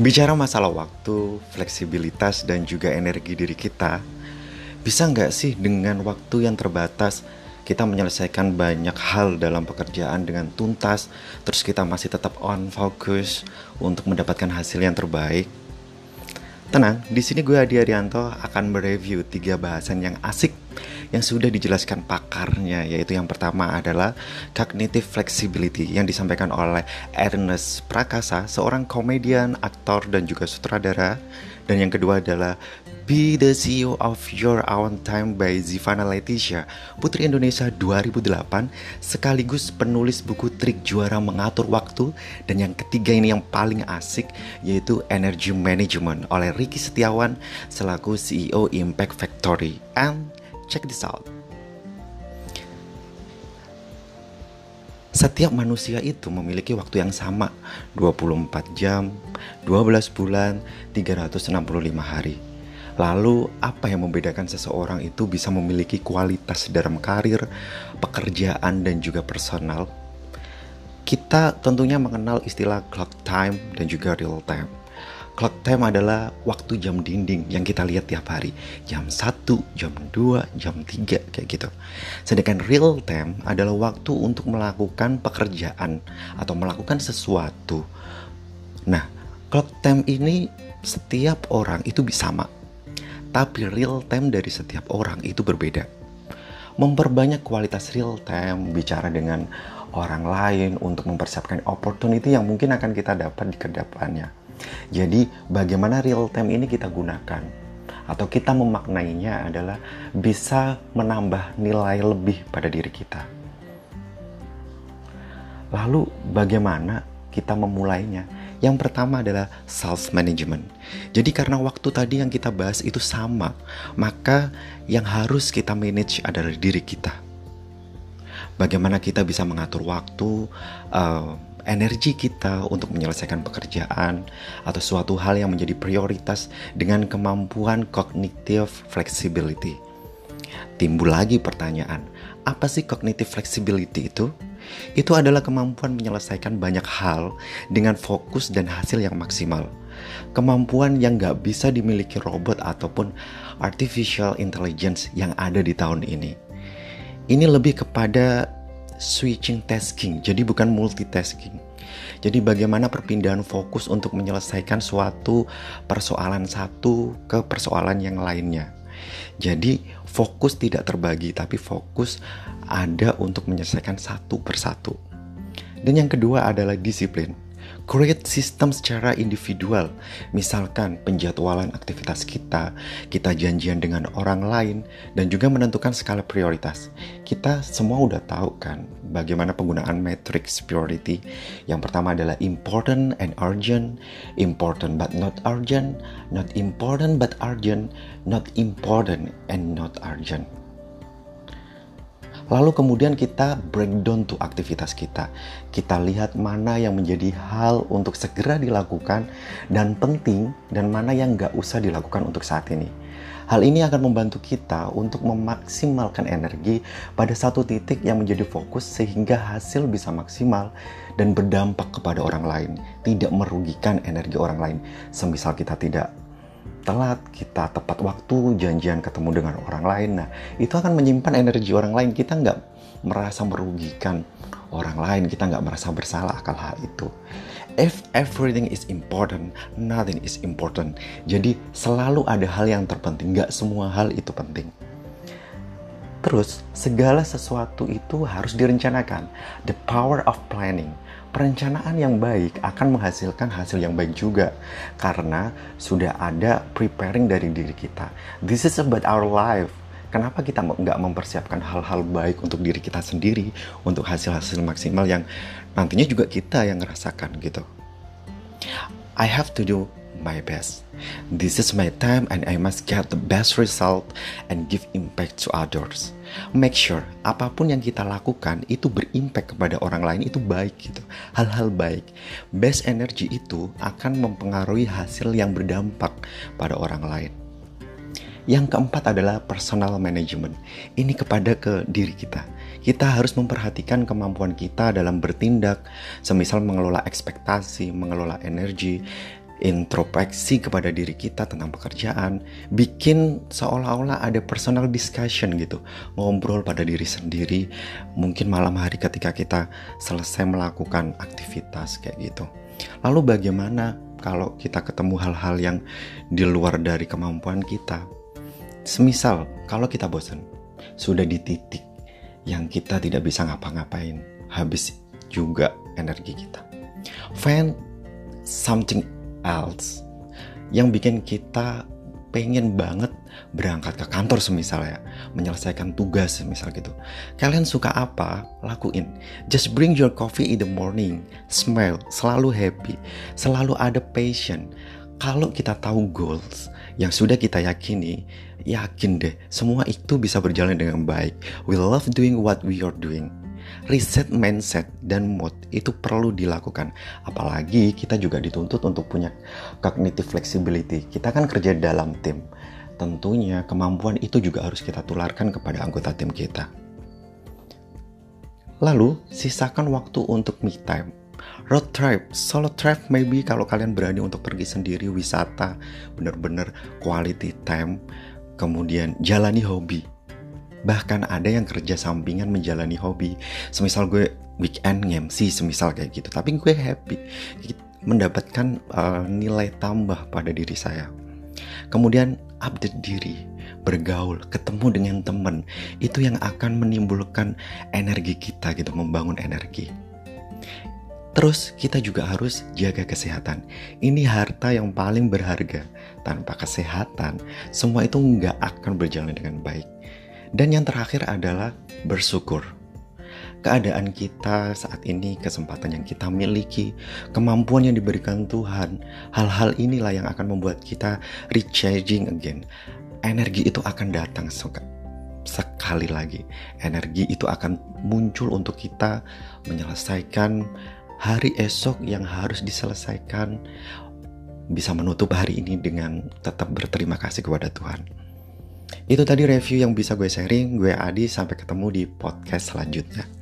Bicara masalah waktu, fleksibilitas, dan juga energi diri kita, bisa nggak sih dengan waktu yang terbatas kita menyelesaikan banyak hal dalam pekerjaan dengan tuntas, terus kita masih tetap on focus untuk mendapatkan hasil yang terbaik? Tenang, di sini gue Adi Arianto akan mereview tiga bahasan yang asik yang sudah dijelaskan pakarnya yaitu yang pertama adalah cognitive flexibility yang disampaikan oleh Ernest Prakasa, seorang komedian, aktor dan juga sutradara dan yang kedua adalah Be the CEO of Your Own Time by Zivana Leticia, Putri Indonesia 2008, sekaligus penulis buku trik juara mengatur waktu. Dan yang ketiga ini yang paling asik, yaitu Energy Management oleh Ricky Setiawan, selaku CEO Impact Factory. And check this out. Setiap manusia itu memiliki waktu yang sama, 24 jam, 12 bulan, 365 hari. Lalu, apa yang membedakan seseorang itu bisa memiliki kualitas dalam karir, pekerjaan, dan juga personal? Kita tentunya mengenal istilah clock time dan juga real time. Clock time adalah waktu jam dinding yang kita lihat tiap hari. Jam 1, jam 2, jam 3 kayak gitu. Sedangkan real time adalah waktu untuk melakukan pekerjaan atau melakukan sesuatu. Nah, clock time ini setiap orang itu bisa sama tapi real time dari setiap orang itu berbeda. Memperbanyak kualitas real time, bicara dengan orang lain untuk mempersiapkan opportunity yang mungkin akan kita dapat di ke depannya. Jadi, bagaimana real time ini kita gunakan atau kita memaknainya adalah bisa menambah nilai lebih pada diri kita. Lalu, bagaimana kita memulainya? Yang pertama adalah self management. Jadi karena waktu tadi yang kita bahas itu sama, maka yang harus kita manage adalah diri kita. Bagaimana kita bisa mengatur waktu, uh, energi kita untuk menyelesaikan pekerjaan atau suatu hal yang menjadi prioritas dengan kemampuan cognitive flexibility. Timbul lagi pertanyaan, apa sih cognitive flexibility itu? Itu adalah kemampuan menyelesaikan banyak hal dengan fokus dan hasil yang maksimal. Kemampuan yang gak bisa dimiliki robot ataupun artificial intelligence yang ada di tahun ini. Ini lebih kepada switching tasking, jadi bukan multitasking. Jadi bagaimana perpindahan fokus untuk menyelesaikan suatu persoalan satu ke persoalan yang lainnya. Jadi fokus tidak terbagi tapi fokus ada untuk menyelesaikan satu persatu. Dan yang kedua adalah disiplin create sistem secara individual. Misalkan penjadwalan aktivitas kita, kita janjian dengan orang lain, dan juga menentukan skala prioritas. Kita semua udah tahu kan bagaimana penggunaan matrix priority. Yang pertama adalah important and urgent, important but not urgent, not important but urgent, not important and not urgent. Lalu kemudian kita breakdown tuh aktivitas kita. Kita lihat mana yang menjadi hal untuk segera dilakukan dan penting dan mana yang nggak usah dilakukan untuk saat ini. Hal ini akan membantu kita untuk memaksimalkan energi pada satu titik yang menjadi fokus sehingga hasil bisa maksimal dan berdampak kepada orang lain, tidak merugikan energi orang lain. Semisal kita tidak telat, kita tepat waktu, janjian ketemu dengan orang lain. Nah, itu akan menyimpan energi orang lain. Kita nggak merasa merugikan orang lain, kita nggak merasa bersalah akan hal itu. If everything is important, nothing is important. Jadi selalu ada hal yang terpenting, nggak semua hal itu penting. Terus, segala sesuatu itu harus direncanakan. The power of planning perencanaan yang baik akan menghasilkan hasil yang baik juga karena sudah ada preparing dari diri kita. This is about our life. Kenapa kita nggak mempersiapkan hal-hal baik untuk diri kita sendiri, untuk hasil-hasil maksimal yang nantinya juga kita yang ngerasakan gitu. I have to do my best. This is my time and I must get the best result and give impact to others. Make sure apa pun yang kita lakukan itu berimpact kepada orang lain itu baik gitu. Hal-hal baik. Best energy itu akan mempengaruhi hasil yang berdampak pada orang lain. Yang keempat adalah personal management. Ini kepada ke diri kita. Kita harus memperhatikan kemampuan kita dalam bertindak semisal mengelola ekspektasi mengelola energi introspeksi kepada diri kita tentang pekerjaan, bikin seolah-olah ada personal discussion gitu, ngobrol pada diri sendiri, mungkin malam hari ketika kita selesai melakukan aktivitas kayak gitu. Lalu bagaimana kalau kita ketemu hal-hal yang di luar dari kemampuan kita? Semisal kalau kita bosan, sudah di titik yang kita tidak bisa ngapa-ngapain, habis juga energi kita. Find something else yang bikin kita pengen banget berangkat ke kantor semisal ya menyelesaikan tugas semisal gitu. Kalian suka apa? Lakuin. Just bring your coffee in the morning. Smile selalu happy. Selalu ada passion. Kalau kita tahu goals yang sudah kita yakini yakin deh semua itu bisa berjalan dengan baik. We love doing what we are doing Reset mindset dan mood itu perlu dilakukan. Apalagi kita juga dituntut untuk punya cognitive flexibility. Kita kan kerja dalam tim. Tentunya kemampuan itu juga harus kita tularkan kepada anggota tim kita. Lalu, sisakan waktu untuk me time. Road trip, solo trip maybe kalau kalian berani untuk pergi sendiri wisata, bener-bener quality time, kemudian jalani hobi bahkan ada yang kerja sampingan menjalani hobi semisal gue weekend ngemsi semisal kayak gitu tapi gue happy mendapatkan uh, nilai tambah pada diri saya kemudian update diri bergaul ketemu dengan teman itu yang akan menimbulkan energi kita gitu membangun energi Terus kita juga harus jaga kesehatan. Ini harta yang paling berharga. Tanpa kesehatan, semua itu nggak akan berjalan dengan baik. Dan yang terakhir adalah bersyukur. Keadaan kita saat ini, kesempatan yang kita miliki, kemampuan yang diberikan Tuhan, hal-hal inilah yang akan membuat kita recharging again. Energi itu akan datang sekali lagi. Energi itu akan muncul untuk kita menyelesaikan hari esok yang harus diselesaikan bisa menutup hari ini dengan tetap berterima kasih kepada Tuhan. Itu tadi review yang bisa gue sharing. Gue Adi, sampai ketemu di podcast selanjutnya.